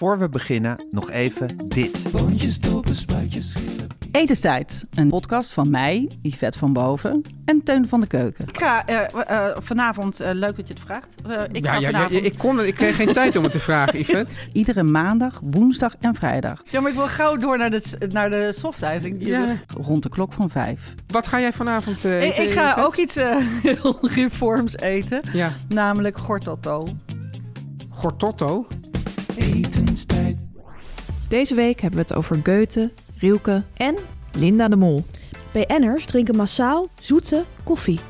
Voor we beginnen, nog even dit. Etenstijd, een podcast van mij, Yvette van Boven en Teun van de Keuken. Ik ga eh, eh, vanavond, eh, leuk dat je het vraagt. Ik Ja, ga ja, ja, vanavond, ik, kon, ik kreeg geen tijd om het te vragen, Yvette. iedere maandag, woensdag en vrijdag. Ja, maar ik wil gauw door naar de, naar de softijzing. Ja. Rond de klok van vijf. Wat ga jij vanavond eh, Ik, eten, ik ga Yvette? ook iets heel reforms eten, Ja, namelijk gortotto. Gortotto. Deze week hebben we het over Goethe, Rielke en Linda de Mol. BN'ers drinken massaal zoete koffie.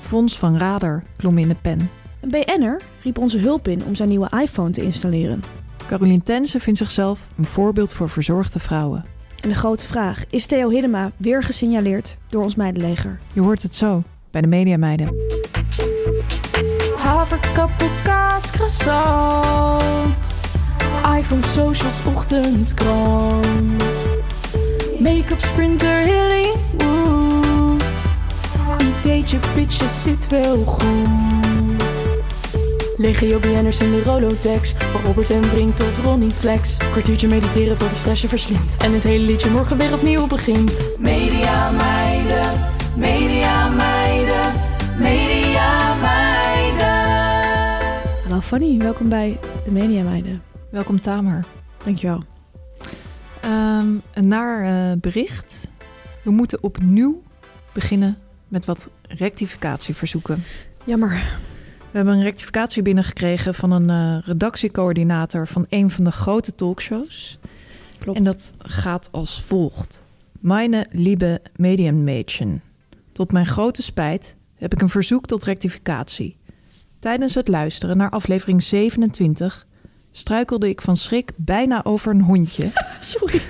Fons van Rader klom in de pen. Een BN'er riep onze hulp in om zijn nieuwe iPhone te installeren. Caroline Tense vindt zichzelf een voorbeeld voor verzorgde vrouwen. En de grote vraag, is Theo Hiddema weer gesignaleerd door ons meidenleger? Je hoort het zo bij de Mediameiden. Haverkappel, kaas, croissant. iPhone, socials, ochtendkrant. Make-up, sprinter, Hollywood. Ideetje, pitje, zit wel goed. Legio BN'ers in de Rolodex. Van Robert en Brink tot Ronnie Flex. Kwartiertje mediteren voor de stress je verslindt. En het hele liedje morgen weer opnieuw begint. Media meiden, media meiden, media meiden. Hallo Fanny, welkom bij de Media Meiden. Welkom Tamer. Dankjewel. Ehm, een naar eh, bericht. We moeten opnieuw beginnen met wat rectificatieverzoeken. Jammer. We hebben een rectificatie binnengekregen van een eh, redactiecoördinator van een van de grote talkshows. Klopt. En dat gaat als volgt. Meine liebe Medienmädchen. Tot mijn grote spijt heb ik een verzoek tot rectificatie. Tijdens het luisteren naar aflevering 27 struikelde ik van schrik bijna over een hondje Sorry.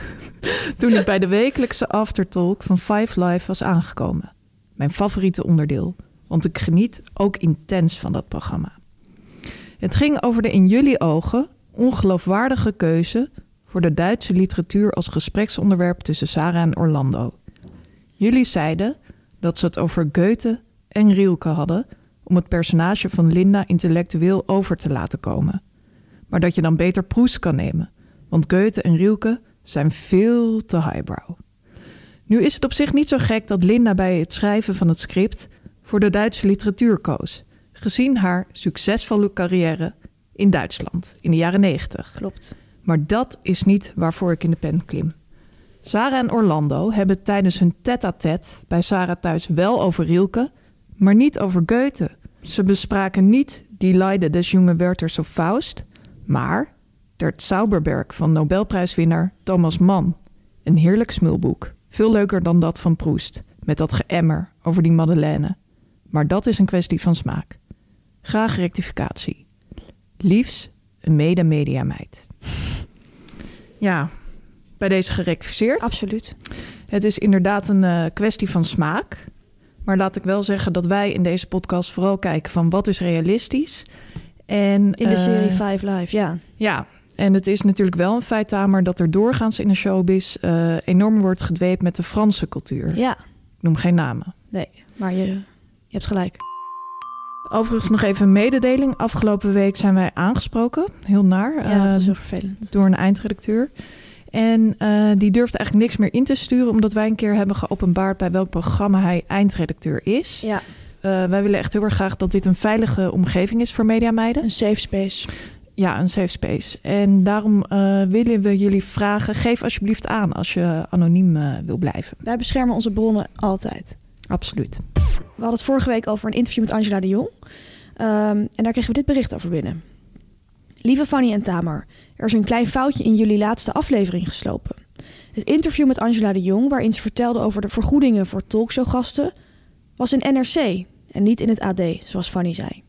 toen ik bij de wekelijkse aftertalk van Five Live was aangekomen. Mijn favoriete onderdeel, want ik geniet ook intens van dat programma. Het ging over de in jullie ogen ongeloofwaardige keuze voor de Duitse literatuur als gespreksonderwerp tussen Sarah en Orlando. Jullie zeiden dat ze het over Goethe en Rielke hadden om het personage van Linda intellectueel over te laten komen. Maar dat je dan beter Proest kan nemen, want Goethe en Rielke zijn veel te highbrow. Nu is het op zich niet zo gek dat Linda bij het schrijven van het script voor de Duitse literatuur koos, gezien haar succesvolle carrière in Duitsland in de jaren 90. Klopt. Maar dat is niet waarvoor ik in de pen klim. Sarah en Orlando hebben tijdens hun tête-à-tête bij Sarah thuis wel over Rielke, maar niet over Goethe. Ze bespraken niet Die Leiden des jonge Werthers of Faust, maar Der Zauberberg van Nobelprijswinnaar Thomas Mann. Een heerlijk smulboek. Veel leuker dan dat van Proest, met dat geëmmer over die Madeleine. Maar dat is een kwestie van smaak. Graag rectificatie. Liefs, een mede-mediameid. Ja, bij deze gerectificeerd. Absoluut. Het is inderdaad een eh, kwestie van smaak. Maar laat ik wel zeggen dat wij in deze podcast vooral kijken van wat is realistisch. En, In de eh, serie Five Live, ja. Ja, en het is natuurlijk wel een feit, Tamer, dat er doorgaans in de showbiz eh, enorm wordt gedweept met de Franse cultuur. Ja, Ik noem geen namen. nee, maar je, je hebt gelijk. Overigens nog even een mededeling. Afgelopen week zijn wij aangesproken, heel naar, Ja, dat is heel vervelend. door een eindredacteur. En eh, die durfde eigenlijk niks meer in te sturen, omdat wij een keer hebben geopenbaard bij welk programma hij eindredacteur is. Ja, Eh, wij willen echt heel erg graag dat dit een veilige omgeving is voor mediameiden. Een safe space. Ja, een safe space. En daarom eh, willen we jullie vragen: geef alsjeblieft aan als je anoniem eh, wil blijven. Wij beschermen onze bronnen altijd. Absoluut. We hadden het vorige week over een interview met Angela de Jong. Ehm, en daar kregen we dit bericht over binnen. Lieve Fanny en Tamar, er is een klein foutje in jullie laatste aflevering geslopen. Het interview met Angela de Jong, waarin ze vertelde over de vergoedingen voor talkshowgasten, was in NRC en niet in het AD, zoals Fanny zei.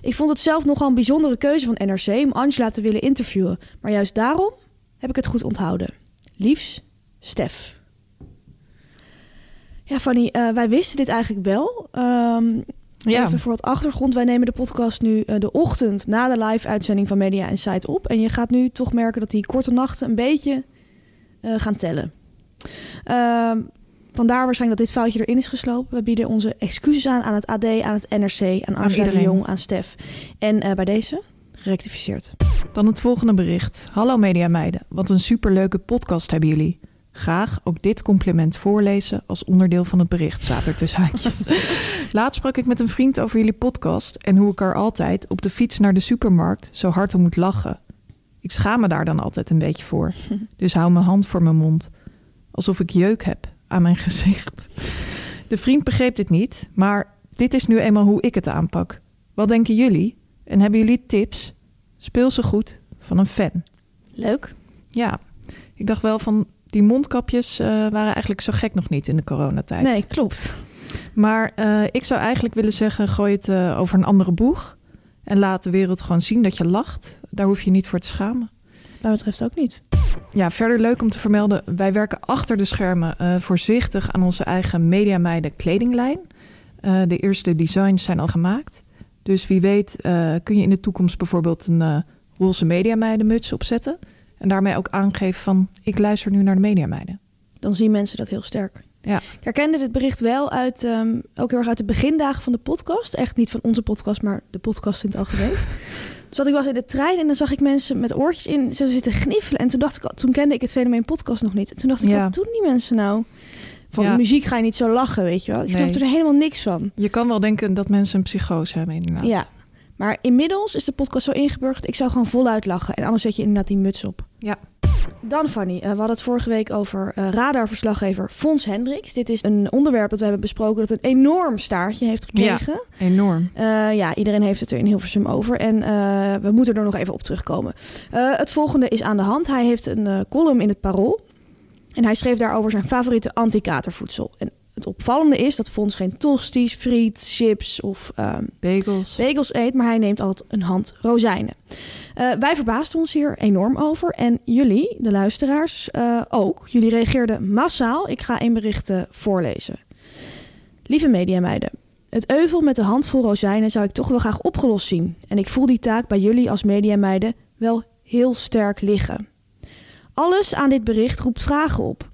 Ik vond het zelf nogal een bijzondere keuze van NRC om Angela te willen interviewen, maar juist daarom heb ik het goed onthouden. Liefs, Stef. Ja, Fanny, eh, wij wisten dit eigenlijk wel. Ehm, Ja. Even voor wat achtergrond. Wij nemen de podcast nu eh, de ochtend na de live-uitzending van Media Insight op. En je gaat nu toch merken dat die korte nachten een beetje eh, gaan tellen. Vandaar waarschijnlijk dat dit foutje erin is geslopen. We bieden onze excuses aan aan het AD, aan het NRC, aan Angela de. Jong, aan Stef. En eh, bij deze gerectificeerd. Dan het volgende bericht. Hallo mediameiden, wat een superleuke podcast hebben jullie. Graag ook dit compliment voorlezen als onderdeel van het bericht, staat er tussen haakjes. Laatst sprak ik met een vriend over jullie podcast en hoe ik er altijd op de fiets naar de supermarkt zo hard om moet lachen. Ik schaam me daar dan altijd een beetje voor, dus hou mijn hand voor mijn mond. Alsof ik jeuk heb aan mijn gezicht. De vriend begreep dit niet, maar dit is nu eenmaal hoe ik het aanpak. Wat denken jullie? En hebben jullie tips? Speel ze goed van een fan. Leuk. Ja, ik dacht wel van die mondkapjes eh, waren eigenlijk zo gek nog niet in de coronatijd. Nee, klopt. Maar eh, ik zou eigenlijk willen zeggen, gooi het eh, over een andere boeg. En laat de wereld gewoon zien dat je lacht. Daar hoef je niet voor te schamen. Wat mij betreft ook niet. Ja, verder leuk om te vermelden. Wij werken achter de schermen eh, voorzichtig aan onze eigen Mediameiden kledinglijn. Eh, de eerste designs zijn al gemaakt. Dus wie weet eh, kun je in de toekomst bijvoorbeeld een roze Mediameiden muts opzetten. En daarmee ook aangeven van ik luister nu naar de Mediameiden. Dan zien mensen dat heel sterk. Ja. Ik herkende dit bericht wel uit, ehm, ook heel erg uit de begindagen van de podcast. Echt niet van onze podcast, maar de podcast in het algemeen. dus dat ik was in de trein en dan zag ik mensen met oortjes in zo zitten gniffelen. En toen dacht ik, al- toen kende ik het fenomeen podcast nog niet. En toen dacht ik, Ja. wat doen die mensen nou? Van Ja. muziek ga je niet zo lachen, weet je wel. Ik snap Nee. er helemaal niks van. Je kan wel denken dat mensen een psychose hebben inderdaad. Ja. Maar inmiddels is de podcast zo ingeburgerd. Ik zou gewoon voluit lachen. En anders zet je inderdaad die muts op. Ja. Dan Fanny, eh, we hadden het vorige week over eh, radarverslaggever Fons Hendricks. Dit is een onderwerp dat we hebben besproken dat een enorm staartje heeft gekregen. Enorm. Eh, ja, iedereen heeft het er in Hilversum over. En we moeten er nog even op terugkomen. Het volgende is aan de hand. Hij heeft een column in het Parool. En hij schreef daarover zijn favoriete anti-katervoedsel. En het opvallende is dat Fons geen tosti's, friet, chips of ehm, Bagels. bagels eet, maar hij neemt altijd een hand rozijnen. Eh, wij verbaasden ons hier enorm over. En jullie, de luisteraars, eh, ook. Jullie reageerden massaal. Ik ga een bericht eh, voorlezen. Lieve mediameiden. Het euvel met de handvol rozijnen zou ik toch wel graag opgelost zien. En ik voel die taak bij jullie als mediameiden wel heel sterk liggen. Alles aan dit bericht roept vragen op.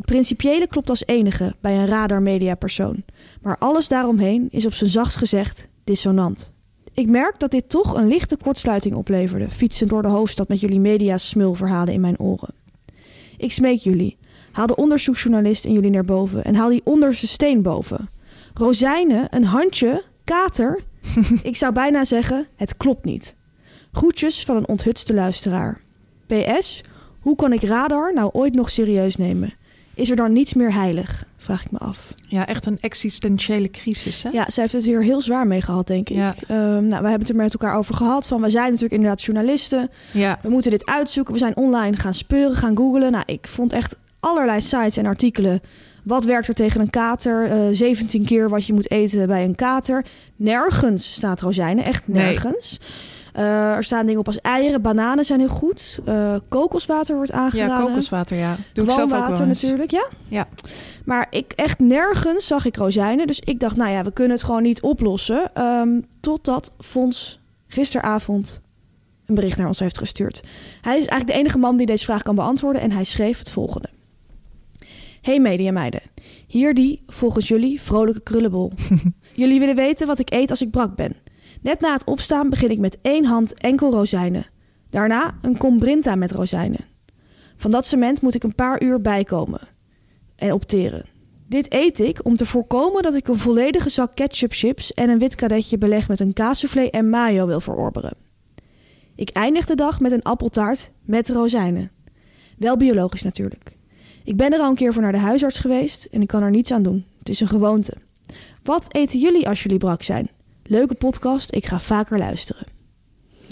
Het principiële klopt als enige bij een radar-mediapersoon. Maar alles daaromheen is op zijn zachtst gezegd dissonant. Ik merk dat dit toch een lichte kortsluiting opleverde, fietsend door de hoofdstad met jullie media-smulverhalen in mijn oren. Ik smeek jullie, haal de onderzoeksjournalist in jullie naar boven en haal die onderste steen boven. Rozijnen, een handje, kater. Ik zou bijna zeggen, het klopt niet. Groetjes van een onthutste luisteraar. PS, hoe kan ik radar nou ooit nog serieus nemen? Is er dan niets meer heilig? Vraag ik me af. Ja, echt een existentiële crisis. Hè? Ja, zij heeft het hier heel zwaar mee gehad, denk ik. Ja. Ehm, nou, we hebben het er met elkaar over gehad. Van, we zijn natuurlijk inderdaad journalisten. ja. We moeten dit uitzoeken. We zijn online gaan speuren, gaan googlen. Nou, ik vond echt allerlei sites en artikelen. Wat werkt er tegen een kater? Eh 17 keer wat je moet eten bij een kater. Nergens staat rozijnen, echt Nee. Eh, er staan dingen op als eieren, bananen zijn heel goed. Eh, kokoswater wordt aangeraden. Ja, kokoswater, ja. Doe ik Gewoon ook water wel natuurlijk, ja. Ja. Maar ik echt nergens zag ik rozijnen. Dus ik dacht, nou ja, we kunnen het gewoon niet oplossen. Ehm, totdat Fons gisteravond een bericht naar ons heeft gestuurd. Hij is eigenlijk de enige man die deze vraag kan beantwoorden. En hij schreef het volgende. Hey mediameiden, hier die, volgens jullie, vrolijke krullenbol. jullie willen weten wat ik eet als ik brak ben. Net na het opstaan begin ik met één hand enkel rozijnen. Daarna een kom Brinta met rozijnen. Van dat cement moet ik een paar uur bijkomen en opteren. Dit eet ik om te voorkomen dat ik een volledige zak ketchup chips en een wit kadetje beleg met een kaassoufflé en mayo wil verorberen. Ik eindig de dag met een appeltaart met rozijnen. Wel biologisch natuurlijk. Ik ben er al een keer voor naar de huisarts geweest en ik kan er niets aan doen. Het is een gewoonte. Wat eten jullie als jullie brak zijn? Leuke podcast, ik ga vaker luisteren.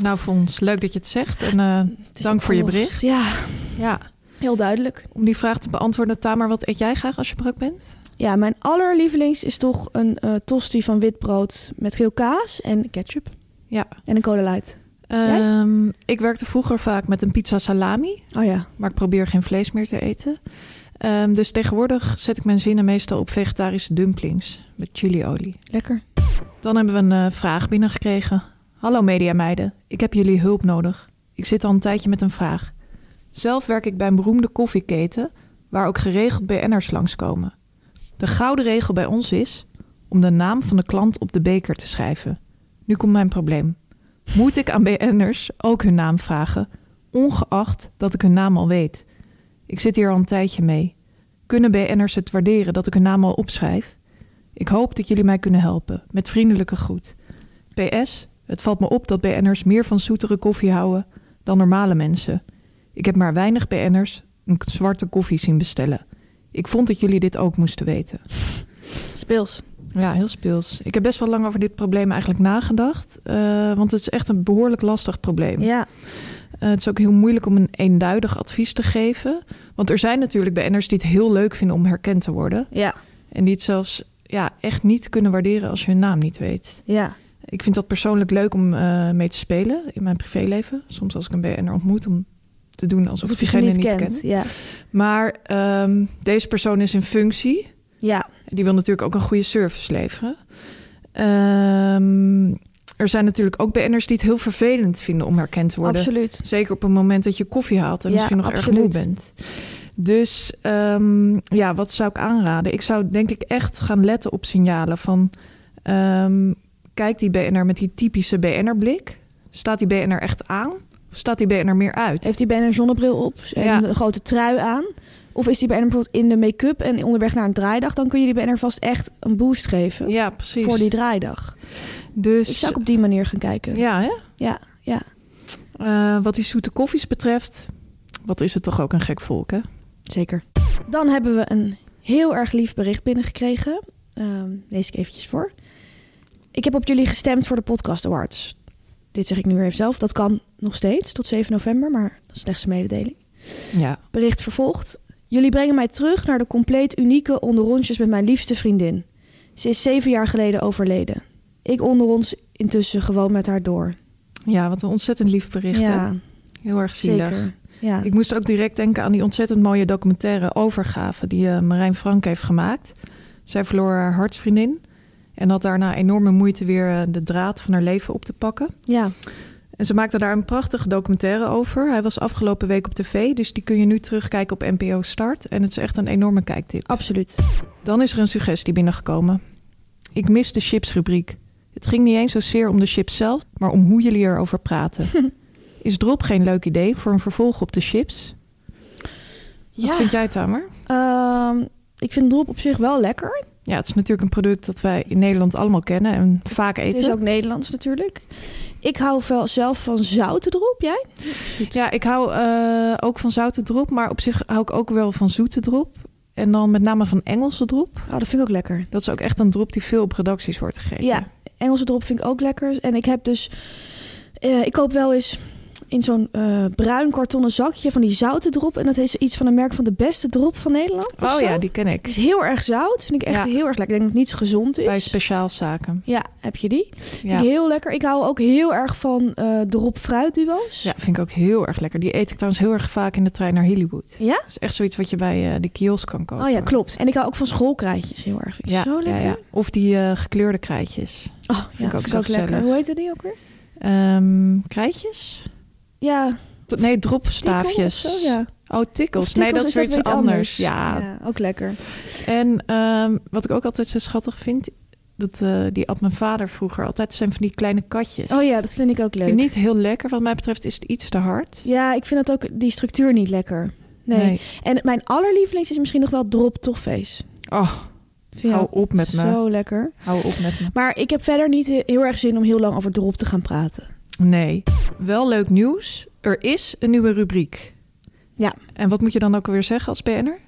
Nou, Fons, leuk dat je het zegt. En uh, Het is dank voor je bericht. Ja, Ja, heel duidelijk. om die vraag te beantwoorden, Tamer, wat eet jij graag als je brak bent? Ja, mijn allerlievelings is toch een eh, tosti van wit brood met veel kaas en ketchup. Ja. En een cola light. Ehm, ik werkte vroeger vaak met een pizza salami, Oh ja, maar ik probeer geen vlees meer te eten. Ehm, dus tegenwoordig zet ik mijn zinnen meestal op vegetarische dumplings met chiliolie. lekker. Dan hebben we een eh, vraag binnengekregen. Hallo mediameiden, ik heb jullie hulp nodig. Ik zit al een tijdje met een vraag. Zelf werk ik bij een beroemde koffieketen waar ook geregeld BN'ers langskomen. De gouden regel bij ons is om de naam van de klant op de beker te schrijven. Nu komt mijn probleem. Moet ik aan BN'ers ook hun naam vragen, ongeacht dat ik hun naam al weet? Ik zit hier al een tijdje mee. Kunnen BN'ers het waarderen dat ik hun naam al opschrijf? Ik hoop dat jullie mij kunnen helpen. Met vriendelijke groet. PS, het valt me op dat BN'ers meer van zoetere koffie houden dan normale mensen. Ik heb maar weinig BN'ers een zwarte koffie zien bestellen. Ik vond dat jullie dit ook moesten weten. Speels. Ja, heel speels. Ik heb best wel lang over dit probleem eigenlijk nagedacht. eh, want het is echt een behoorlijk lastig probleem. Ja, Eh, het is ook heel moeilijk om een eenduidig advies te geven. Want er zijn natuurlijk BN'ers die het heel leuk vinden om herkend te worden. ja, En die het zelfs ja, echt niet kunnen waarderen als je hun naam niet weet. ja. Ik vind dat persoonlijk leuk om eh, mee te spelen in mijn privéleven. Soms als ik een BN'er ontmoet om te doen alsof ik diegene niet niet, kent. ken. Ja, Maar ehm, deze persoon is in functie. ja, Die wil natuurlijk ook een goede service leveren. Ehm, er zijn natuurlijk ook BN'ers die het heel vervelend vinden om herkend te worden. absoluut. Zeker op het moment dat je koffie haalt en Ja, misschien nog absoluut. erg moe bent. Dus ehm, ja, wat zou ik aanraden? Ik zou denk ik echt gaan letten op signalen van... ehm, kijk die BN'er met die typische BN'er-blik. Staat die BN'er echt aan? Of staat die BN'er meer uit? Heeft die een zonnebril op en Ja. een grote trui aan? Of is die BN'er bijvoorbeeld in de make-up en onderweg naar een draaidag? Dan kun je die BN'er vast echt een boost geven Ja, precies. voor die draaidag. dus Ik zou ook op die manier gaan kijken. ja, hè? ja, ja. Eh, wat die zoete koffies betreft, wat is het toch ook een gek volk, hè? Zeker. Dan hebben we een heel erg lief bericht binnengekregen. Ehm lees ik eventjes voor. Ik heb op jullie gestemd voor de Podcast Awards. Dit zeg ik nu weer even zelf. Dat kan nog steeds tot 7 november, maar dat is slechts een mededeling. Ja. Bericht vervolgt. Jullie brengen mij terug naar de compleet unieke onderrondjes met mijn liefste vriendin. Ze is zeven jaar geleden overleden. Ik onder ons intussen gewoon met haar door. ja, wat een ontzettend lief bericht, hè? ja, Heel erg zielig. zeker. Ja. Ik moest ook direct denken aan die ontzettend mooie documentaire Overgave die eh, Marijn Frank heeft gemaakt. Zij verloor haar hartsvriendin en had daarna enorme moeite weer eh, de draad van haar leven op te pakken. ja, En ze maakte daar een prachtige documentaire over. Hij was afgelopen week op tv, dus die kun je nu terugkijken op NPO Start. En het is echt een enorme kijktip. absoluut. Dan is er een suggestie binnengekomen. Ik mis de chipsrubriek. Het ging niet eens zozeer om de chips zelf, maar om hoe jullie erover praten. is drop geen leuk idee voor een vervolg op de chips? Wat vind jij, Tamer? Ehm, ik vind drop op zich wel lekker. Ja, het is natuurlijk een product dat wij in Nederland allemaal kennen en vaak Het eten. is ook Nederlands natuurlijk. Ik hou wel zelf van zoute drop. Jij? Ja, ik hou eh, ook van zoute drop, maar op zich hou ik ook wel van zoete drop. En dan met name van Engelse drop. Oh, dat vind ik ook lekker. Dat is ook echt een drop die veel op redacties wordt gegeten. Ja, Engelse drop vind ik ook lekker. En ik heb dus... eh, ik koop wel eens in zo'n eh, bruin kartonnen zakje van die zoute drop. En dat is iets van een merk van de beste drop van Nederland. Oh ja, die ken Het ik. is heel erg zout. Vind ik echt Ja. heel erg lekker. Ik denk dat het niet zo gezond is. Bij speciaalzaken. Ja, heb je die? Ja. Heel lekker. Ik hou ook heel erg van eh drop fruitduo's. ja, vind ik ook heel erg lekker. Die eet ik trouwens heel erg vaak in de trein naar Hollywood. Ja? Dat is echt zoiets wat je bij eh, de kiosk kan kopen. Oh ja, klopt. En ik hou ook van schoolkrijtjes heel erg. Vind ik Ja, zo lekker. ja. Of die gekleurde krijtjes. Oh, Vind ja, ik ook vind zo ik ook lekker. Hoe heette die ook weer? Ehm krijtjes? Ja, Nee, dropstaafjes. zo, ja. Oh, tikkels. Nee, dat is weer iets anders. Ja. ja, ook lekker. En ehm, wat ik ook altijd zo schattig vind... Dat, eh, die had mijn vader vroeger altijd. zijn van die kleine katjes. Oh ja, dat vind ik ook Ik leuk. vind niet heel lekker. Wat mij betreft is het iets te hard. Ja, ik vind dat ook die structuur niet lekker. Nee. En mijn allerlievelings is misschien nog wel drop toffees. Oh, hou op met me. Zo lekker. Hou op met me. Maar ik heb verder niet he- heel erg zin om heel lang over drop te gaan praten. Nee. Wel leuk nieuws. Er is een nieuwe rubriek. Ja. En wat moet je dan ook alweer zeggen als BN'er?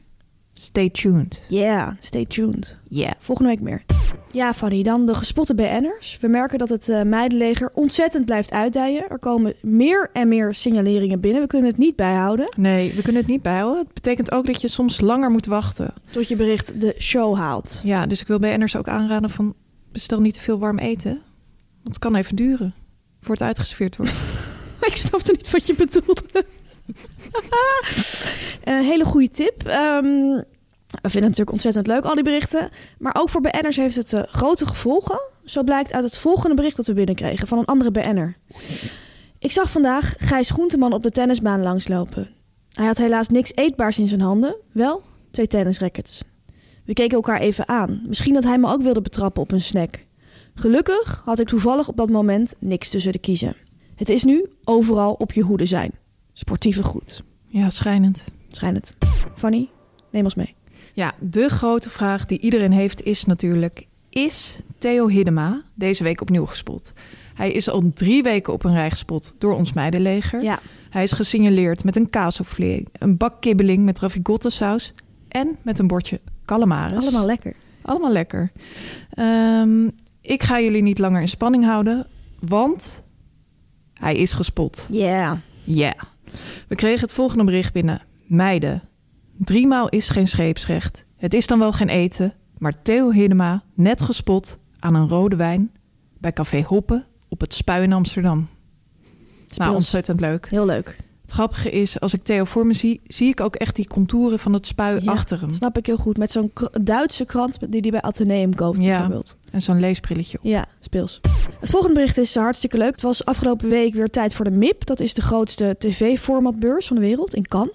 Stay tuned. Yeah, stay tuned. Yeah. Volgende week meer. Ja, Fanny, dan de gespotte BN'ers. We merken dat het eh, meidenleger ontzettend blijft uitdijen. Er komen meer en meer signaleringen binnen. We kunnen het niet bijhouden. Nee, we kunnen het niet bijhouden. Het betekent ook dat je soms langer moet wachten. Tot je bericht de show haalt. Ja, dus ik wil BN'ers ook aanraden van... bestel niet te veel warm eten. Want het kan even duren. Voor het uitgeserveerd wordt. Ik snapte niet wat je bedoelde. Een hele goede tip. Ehm, we vinden het natuurlijk ontzettend leuk, al die berichten. Maar ook voor BN'ers heeft het eh, grote gevolgen. Zo blijkt uit het volgende bericht dat we binnenkregen van een andere BN'er. Ik zag vandaag Gijs Groenteman op de tennisbaan langslopen. Hij had helaas niks eetbaars in zijn handen. Wel twee tennisrackets. We keken elkaar even aan. Misschien dat hij me ook wilde betrappen op een snack. Gelukkig had ik toevallig op dat moment niks tussen de kiezen. Het is nu overal op je hoede zijn. Sportieve goed. Ja, schijnend. Schijnend. Fanny, neem ons mee. Ja, de grote vraag die iedereen heeft is natuurlijk... is Theo Hiddema deze week opnieuw gespot? Hij is al drie weken op een rij gespot door ons meidenleger. Ja, Hij is gesignaleerd met een kaassoufflé, een bak kibbeling met ravigotte saus... en met een bordje calamares. allemaal lekker. Allemaal lekker. Ehm, ik ga jullie niet langer in spanning houden, want hij is gespot. Ja. Ja. We kregen het volgende bericht binnen. Meiden, driemaal is geen scheepsrecht. Het is dan wel geen eten, maar Theo Hiddema net gespot aan een rode wijn bij Café Hoppen op het Spui in Amsterdam. Nou, ontzettend leuk. Heel leuk. Het grappige is, als ik Theo voor me zie, zie ik ook echt die contouren van het spui Ja, achter hem. Snap ik heel goed. Met zo'n Duitse krant die hij bij Atheneum koopt, Ja. bijvoorbeeld. En zo'n leesbrilletje op. Ja, speels. Het volgende bericht is eh, hartstikke leuk. Het was afgelopen week weer tijd voor de MIP. Dat is de grootste tv-formatbeurs van de wereld in Cannes.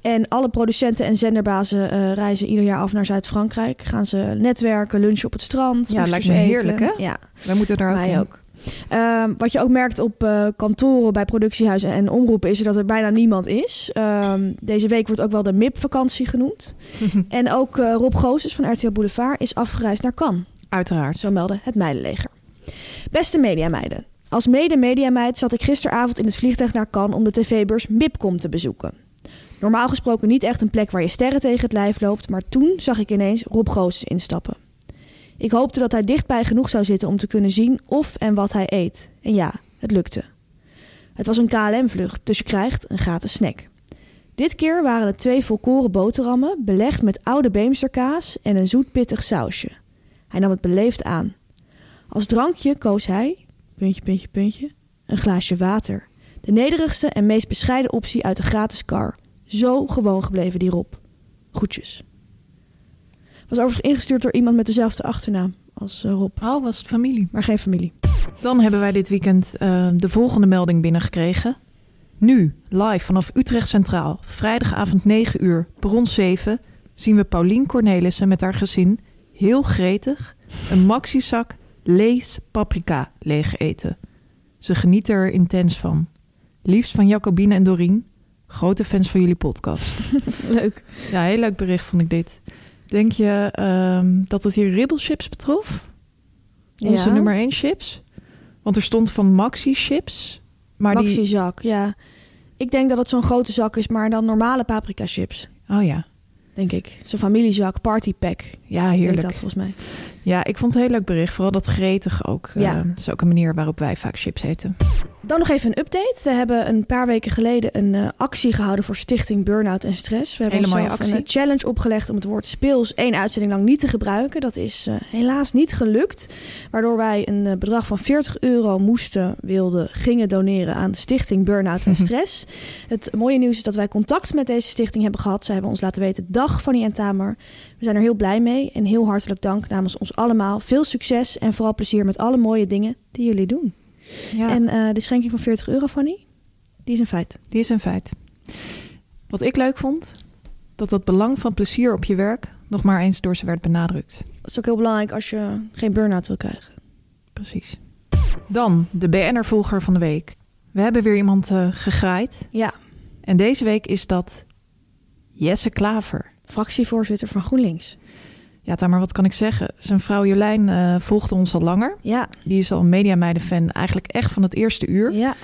En alle producenten en zenderbazen eh, reizen ieder jaar af naar Zuid-Frankrijk. Gaan ze netwerken, lunchen op het strand. Ja, lijkt me eten. heerlijk, hè? Ja, Wij moeten daar ook. Ehm, wat je ook merkt op eh, kantoren bij productiehuizen en omroepen is dat er bijna niemand is. Ehm, deze week wordt ook wel de MIP-vakantie genoemd. en ook eh, Rob Goossens van RTL Boulevard is afgereisd naar Cannes. Uiteraard. Zo meldde het Meidenleger. Beste mediameiden. Als mede-mediameid zat ik gisteravond in het vliegtuig naar Cannes om de tv-beurs MIPCOM te bezoeken. Normaal gesproken niet echt een plek waar je sterren tegen het lijf loopt, maar toen zag ik ineens Rob Goossens instappen. Ik hoopte dat hij dichtbij genoeg zou zitten om te kunnen zien of en wat hij eet. En ja, het lukte. Het was een KLM-vlucht, dus je krijgt een gratis snack. Dit keer waren het twee volkoren boterhammen, belegd met oude beemsterkaas en een zoet pittig sausje. Hij nam het beleefd aan. Als drankje koos hij, puntje, puntje, puntje, een glaasje water. De nederigste en meest bescheiden optie uit de gratis car. Zo gewoon gebleven die Rob. Groetjes. Was overigens ingestuurd door iemand met dezelfde achternaam als eh, Rob, Oh, was het familie. maar geen familie. Dan hebben wij dit weekend eh, de volgende melding binnengekregen. Nu, live vanaf Utrecht Centraal, vrijdagavond 9 uur, perron 7, zien we Paulien Cornelissen met haar gezin heel gretig een maxizak lees paprika leeg eten. Ze genieten er intens van. Liefst van Jacobine en Dorien, grote fans van jullie podcast. Leuk. Ja, heel leuk bericht vond ik dit. Denk je ehm, dat het hier ribbelchips betrof? Onze Ja. nummer 1 chips? Want er stond van Maxi chips. Maar die... Maxi-zak, ja. Ik denk dat het zo'n grote zak is, maar dan normale paprika chips. Oh ja. Denk ik. Zo'n familiezak, partypack. Ja, Heet heerlijk. dat volgens mij. Ja, ik vond het een heel leuk bericht. Vooral dat gretig ook. Ja. Eh, Het is ook een manier waarop wij vaak chips eten. Dan nog even een update. We hebben een paar weken geleden een eh, actie gehouden voor Stichting Burnout en Stress. We hebben Hele mooie onszelf een actie. eh, challenge opgelegd om het woord speels één uitzending lang niet te gebruiken. Dat is eh, helaas niet gelukt. Waardoor wij een bedrag van 40 euro moesten, wilden, gingen doneren aan Stichting Burnout en Stress. het mooie nieuws is dat wij contact met deze stichting hebben gehad. Ze hebben ons laten weten, dag Fanny en Tamer. We zijn er heel blij mee en heel hartelijk dank namens ons allemaal. Veel succes en vooral plezier met alle mooie dingen die jullie doen. Ja, En eh de schenking van 40 euro, Fanny, die is een feit. die is een feit. Wat ik leuk vond, dat het belang van plezier op je werk nog maar eens door ze werd benadrukt. Dat is ook heel belangrijk als je geen burn-out wil krijgen. Precies. Dan de BNR-volger van de week. We hebben weer iemand eh, gegraaid. Ja, En deze week is dat Jesse Klaver. fractievoorzitter van GroenLinks. Ja, Tamer, wat kan ik zeggen? Zijn vrouw Jolijn uh, volgde ons al langer. Ja. Die is al een mediameiden-fan, eigenlijk echt van het eerste uur. Ja.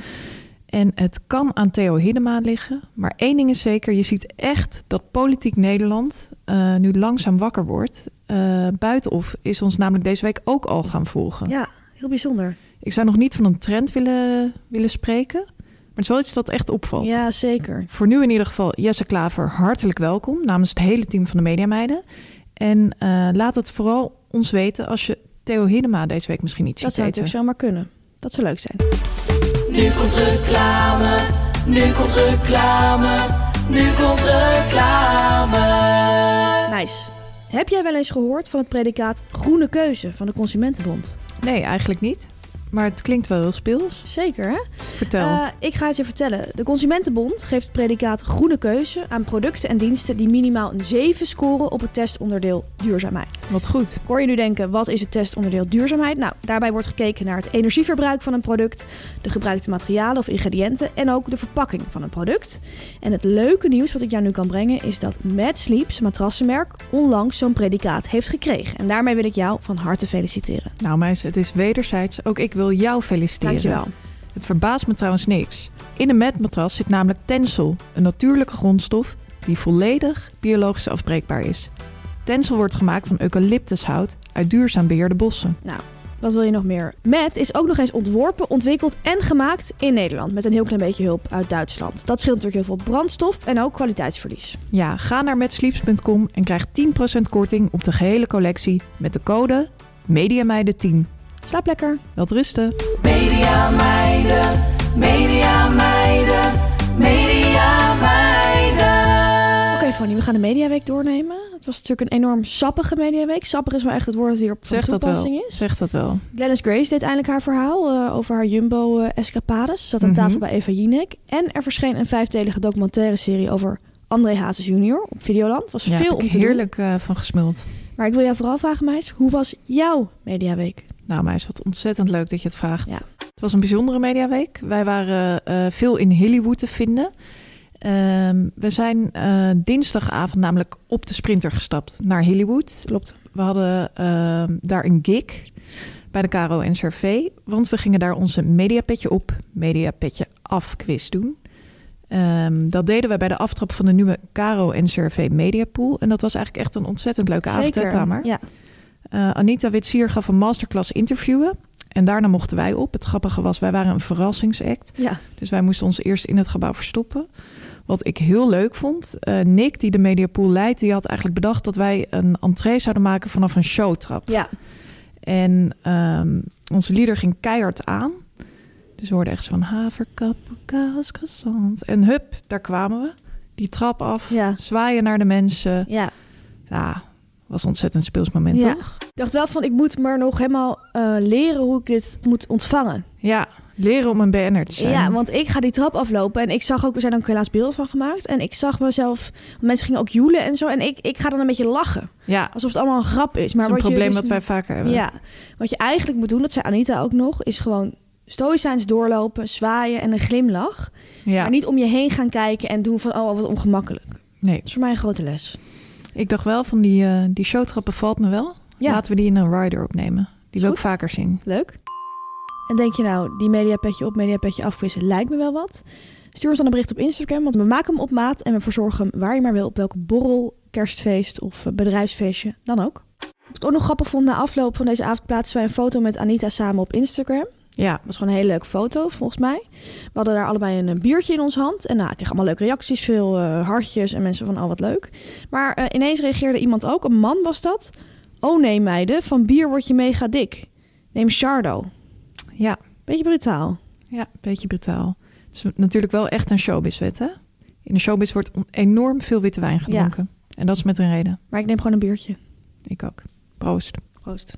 En het kan aan Theo Hiddema liggen. Maar één ding is zeker, je ziet echt dat politiek Nederland uh, nu langzaam wakker wordt. Uh, Buitenhof is ons namelijk deze week ook al gaan volgen. Ja, heel bijzonder. Ik zou nog niet van een trend willen, willen spreken. Maar het is wel iets dat echt opvalt. Ja, zeker. Voor nu in ieder geval Jesse Klaver hartelijk welkom namens het hele team van de Mediameiden. En uh, laat het vooral ons weten als je Theo Hiddema deze week misschien niet dat ziet Dat zou natuurlijk zomaar kunnen. Dat zou leuk zijn. Nu komt reclame, nu komt reclame, nu komt reclame. Nice. Heb jij wel eens gehoord van het predicaat groene keuze van de Consumentenbond? Nee, eigenlijk niet. Maar het klinkt wel heel speels. Zeker, hè? Vertel. Uh, ik ga het je vertellen. De Consumentenbond geeft het predicaat groene keuze aan producten en diensten die minimaal een 7 scoren op het testonderdeel duurzaamheid. Wat goed. Hoor je nu denken, wat is het testonderdeel duurzaamheid? Nou, daarbij wordt gekeken naar het energieverbruik van een product, de gebruikte materialen of ingrediënten en ook de verpakking van een product. En het leuke nieuws wat ik jou nu kan brengen is dat Mad Sleeps, matrassenmerk, onlangs zo'n predicaat heeft gekregen. En daarmee wil ik jou van harte feliciteren. Nou meis, het is wederzijds. Ook ik wil jou feliciteren. Dankjewel. Het verbaast me trouwens niks. In een matmatras zit namelijk tensel, een natuurlijke grondstof die volledig biologisch afbreekbaar is. Tensel wordt gemaakt van eucalyptushout uit duurzaam beheerde bossen. Nou, wat wil je nog meer? Met is ook nog eens ontworpen, ontwikkeld en gemaakt in Nederland. Met een heel klein beetje hulp uit Duitsland. Dat scheelt natuurlijk heel veel brandstof en ook kwaliteitsverlies. Ja, ga naar metsleeps.com en krijg 10% korting op de gehele collectie met de code MEDIAMEIDEN10. Slaap lekker. Welterusten. Media meiden, media meiden, media meiden. Oké, okay, Fanny, we gaan de Mediaweek doornemen. Het was natuurlijk een enorm sappige Mediaweek. Sappig is wel echt het woord dat hier op zeg toepassing dat wel. is. Zeg dat wel. Glennis Grace deed eindelijk haar verhaal uh, over haar Jumbo-escapades. Ze zat aan Mhm. tafel bij Eva Jinek. En er verscheen een vijfdelige documentaire serie over André Hazes junior op Videoland. was Ja, veel heb om te doen. heerlijk uh, van gesmuld. Maar ik wil jou vooral vragen, meis, hoe was jouw Mediaweek? Nou, meis, wat ontzettend leuk dat je het vraagt. Ja. Het was een bijzondere mediaweek. Wij waren uh, veel in Hollywood te vinden. Uh, we zijn uh, dinsdagavond namelijk op de Sprinter gestapt naar Hollywood. Klopt. We hadden uh, daar een gig bij de Caro NCRV. Want we gingen daar onze mediapetje op, mediapetje af quiz doen. Um, dat deden we bij de aftrap van de nieuwe Caro NCRV Mediapool. En dat was eigenlijk echt een ontzettend leuke avond, Zeker, hè, Tamer? ja. Uh, Anita Witsier gaf een masterclass interviewen. En daarna mochten wij op. Het grappige was, wij waren een verrassingsact. Ja. Dus wij moesten ons eerst in het gebouw verstoppen. Wat ik heel leuk vond, uh, Nick, die de Mediapool leidt... die had eigenlijk bedacht dat wij een entree zouden maken vanaf een showtrap. Ja. En um, onze leader ging keihard aan. Dus we hoorden echt van haverkap, kaas, croissant. En hup, daar kwamen we. Die trap af, Ja. zwaaien naar de mensen. Ja. Ja, was een ontzettend speels moment, Ja. toch? Ik dacht wel van, ik moet maar nog helemaal uh, leren hoe ik dit moet ontvangen. Ja, leren om een BN'er te zijn. Ja, want ik ga die trap aflopen en ik zag ook, er zijn ook helaas beelden van gemaakt. En ik zag mezelf, mensen gingen ook joelen en zo. En ik, ik ga dan een beetje lachen. Ja, Alsof het allemaal een grap is. Maar dat is een wat je probleem dus- dat wij vaker hebben. Ja, wat je eigenlijk moet doen, dat zei Anita ook nog, is gewoon stoïcijns doorlopen, zwaaien en een glimlach. ja. Maar niet om je heen gaan kijken en doen van, oh, wat ongemakkelijk. Dat Nee, is voor mij een grote les. Ik dacht wel van die, eh die showtrap bevalt me wel. Ja. Laten we die in een rider opnemen. Die wil ik vaker zien. Leuk. En denk je nou, die mediapetje op, mediapetje afquizzen lijkt me wel wat? Stuur ons dan een bericht op Instagram, want we maken hem op maat en we verzorgen hem waar je maar wil, op welke borrel, kerstfeest of eh, bedrijfsfeestje, dan ook. Wat ik ook nog grappig vond, na afloop van deze avond plaatsen wij een foto met Anita samen op Instagram. Ja, was gewoon een hele leuke foto, volgens mij. We hadden daar allebei een, eh, biertje in ons hand. En nou, ik kreeg allemaal leuke reacties, veel eh, hartjes en mensen van, oh wat leuk. Maar eh, ineens reageerde iemand ook, een man was dat. Oh nee meiden, van bier word je mega dik. Neem Chardo. ja, Beetje brutaal. ja, beetje brutaal. Het is natuurlijk wel echt een showbizwet, hè? In de showbiz wordt enorm veel witte wijn gedronken. En dat is met een reden. Maar ik neem gewoon een biertje. Ik ook. Proost. Proost.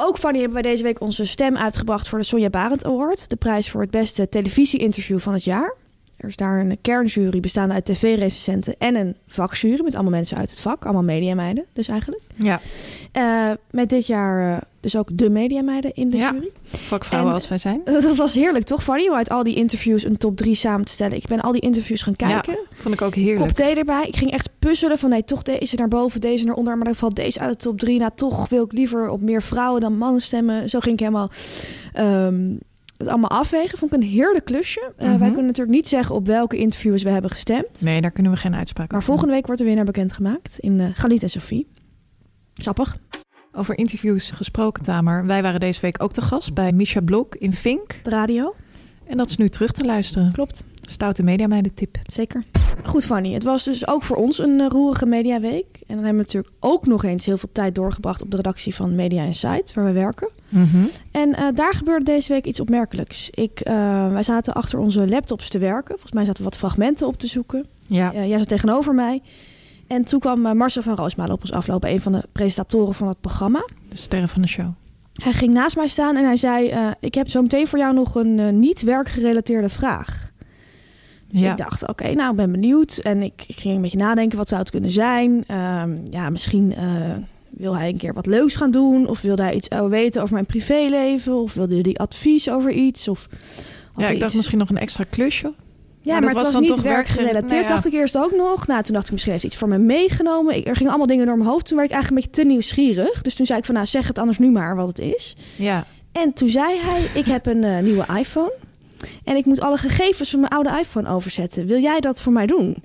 Ook Fanny hebben wij deze week onze stem uitgebracht voor de Sonja Barend Award. De prijs voor het beste televisie-interview van het jaar. Er is daar een kernjury bestaande uit tv-recensenten en een vakjury met allemaal mensen uit het vak, allemaal mediameiden dus eigenlijk. Ja. Uh, met dit jaar uh, dus ook de mediameiden in de ja. jury. Vakvrouwen als wij zijn. Uh, dat was heerlijk, toch? Fanny, om uit al die interviews een top 3 samen te stellen. Ik ben al die interviews gaan kijken. Ja, vond ik ook heerlijk. Kop thee erbij. Ik ging echt puzzelen van nee, toch deze naar boven, deze naar onder. Maar dan valt deze uit de top 3. Nou, toch wil ik liever op meer vrouwen dan mannen stemmen. Zo ging ik helemaal... Um, het allemaal afwegen. Vond ik een heerlijk klusje. Uh, Mhm. Wij kunnen natuurlijk niet zeggen op welke interviewers we hebben gestemd. Nee, daar kunnen we geen uitspraak Maar over volgende week wordt er weer naar bekend gemaakt in uh, Galit en Sophie. Sappig. Over interviews gesproken, Tamer. Wij waren deze week ook te gast bij Misha Blok in Vink. De radio. En dat is nu terug te luisteren. Klopt. Stoute mediameiden tip. Zeker. Goed, Fanny. Het was dus ook voor ons een uh, roerige mediaweek. En dan hebben we natuurlijk ook nog eens heel veel tijd doorgebracht op de redactie van Media Insight, waar we werken. Mm -hmm. En uh, daar gebeurde deze week iets opmerkelijks. Ik, uh, wij zaten achter onze laptops te werken. Volgens mij zaten we wat fragmenten op te zoeken. Ja. jij zat tegenover mij. En toen kwam Marcel van Roosmalen op ons aflopen, een van de presentatoren van het programma. De sterren van de show. Hij ging naast mij staan en hij zei: uh, Ik heb zo meteen voor jou nog een uh, niet werkgerelateerde vraag. Dus ja. ik dacht: Oké, okay, nou, ik ben benieuwd. En ik, ik, ging een beetje nadenken: wat zou het kunnen zijn? Um, ja, misschien uh, wil hij een keer wat leuks gaan doen. Of wilde hij iets weten over mijn privéleven. Of wilde hij advies over iets. Of ja, ik dacht misschien nog een extra klusje. Ja, maar, maar het was, was niet werkgerelateerd, nou ja. dacht ik eerst ook nog. Nou, toen dacht ik, misschien heeft iets voor me meegenomen. Ik, er gingen allemaal dingen door mijn hoofd. Toen werd ik eigenlijk een beetje te nieuwsgierig. Dus toen zei ik van, nou, zeg het anders nu maar wat het is. Ja. En toen zei hij, ik heb een uh, nieuwe iPhone. En ik moet alle gegevens van mijn oude iPhone overzetten. Wil jij dat voor mij doen?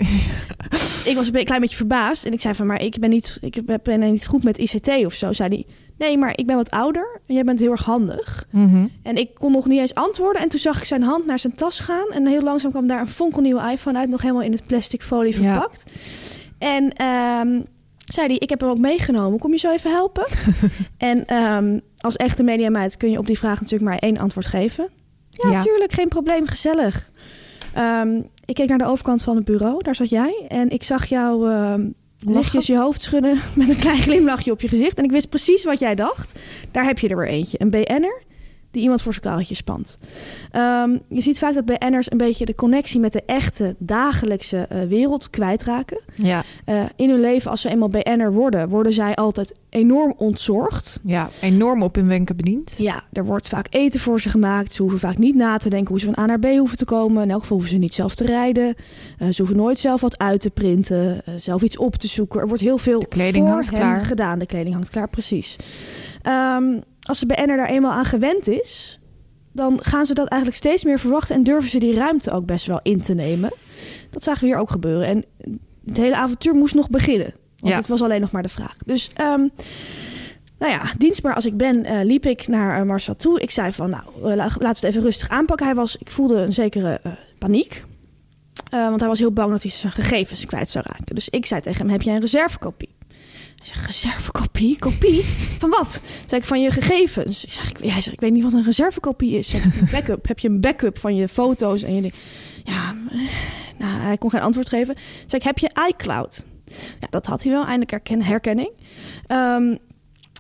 ik was een klein beetje verbaasd. En ik zei van, maar ik ben niet, ik ben niet goed met ICT of zo. Zei hij, nee, maar ik ben wat ouder. En jij bent heel erg handig. Mm -hmm. En ik kon nog niet eens antwoorden. En toen zag ik zijn hand naar zijn tas gaan. En heel langzaam kwam daar een fonkelnieuwe iPhone uit. Nog helemaal in het plastic folie verpakt. Ja. En um, zei hij, ik heb hem ook meegenomen. Kom je zo even helpen? en um, als echte mediameid kun je op die vraag natuurlijk maar één antwoord geven. Ja, natuurlijk, ja. geen probleem, gezellig. Um, ik keek naar de overkant van het bureau, daar zat jij. En ik zag jou lichtjes je hoofd schudden met een klein glimlachje op je gezicht. En ik wist precies wat jij dacht. Daar heb je er weer eentje. Een BN'er die iemand voor zijn karretje spant. Um, je ziet vaak dat BN'ers een beetje de connectie met de echte dagelijkse uh, wereld kwijtraken. Ja. Uh, in hun leven, als ze eenmaal BN'er worden, worden zij altijd enorm ontzorgd. Ja, enorm op hun wenken bediend. Ja, er wordt vaak eten voor ze gemaakt. Ze hoeven vaak niet na te denken hoe ze van A naar B hoeven te komen. In elk geval hoeven ze niet zelf te rijden. Uh, ze hoeven nooit zelf wat uit te printen, zelf iets op te zoeken. Er wordt heel veel de kleding voor hangt klaar. gedaan. De kleding hangt klaar, precies. Um, als de BN'er daar eenmaal aan gewend is, dan gaan ze dat eigenlijk steeds meer verwachten en durven ze die ruimte ook best wel in te nemen. Dat zagen we hier ook gebeuren. En het hele avontuur moest nog beginnen. Want Ja. het was alleen nog maar de vraag. Dus, um, nou ja, dienstbaar als ik ben, uh, liep ik naar uh, Marcel toe. Ik zei van, nou, uh, laten we het even rustig aanpakken. Hij was, ik voelde een zekere paniek. want hij was heel bang dat hij zijn gegevens kwijt zou raken. Dus ik zei tegen hem, heb jij een reservekopie? Hij zegt, reservekopie? Kopie? Van wat? Zei ik, van je gegevens. Ik zeg, hij zegt, ik weet niet wat een reservekopie is. Zeg, backup. Heb je een backup van je foto's en je... Ja, nou, hij kon geen antwoord geven. Zei ik, heb je iCloud? Ja, dat had hij wel, eindelijk herken, herkenning. Um,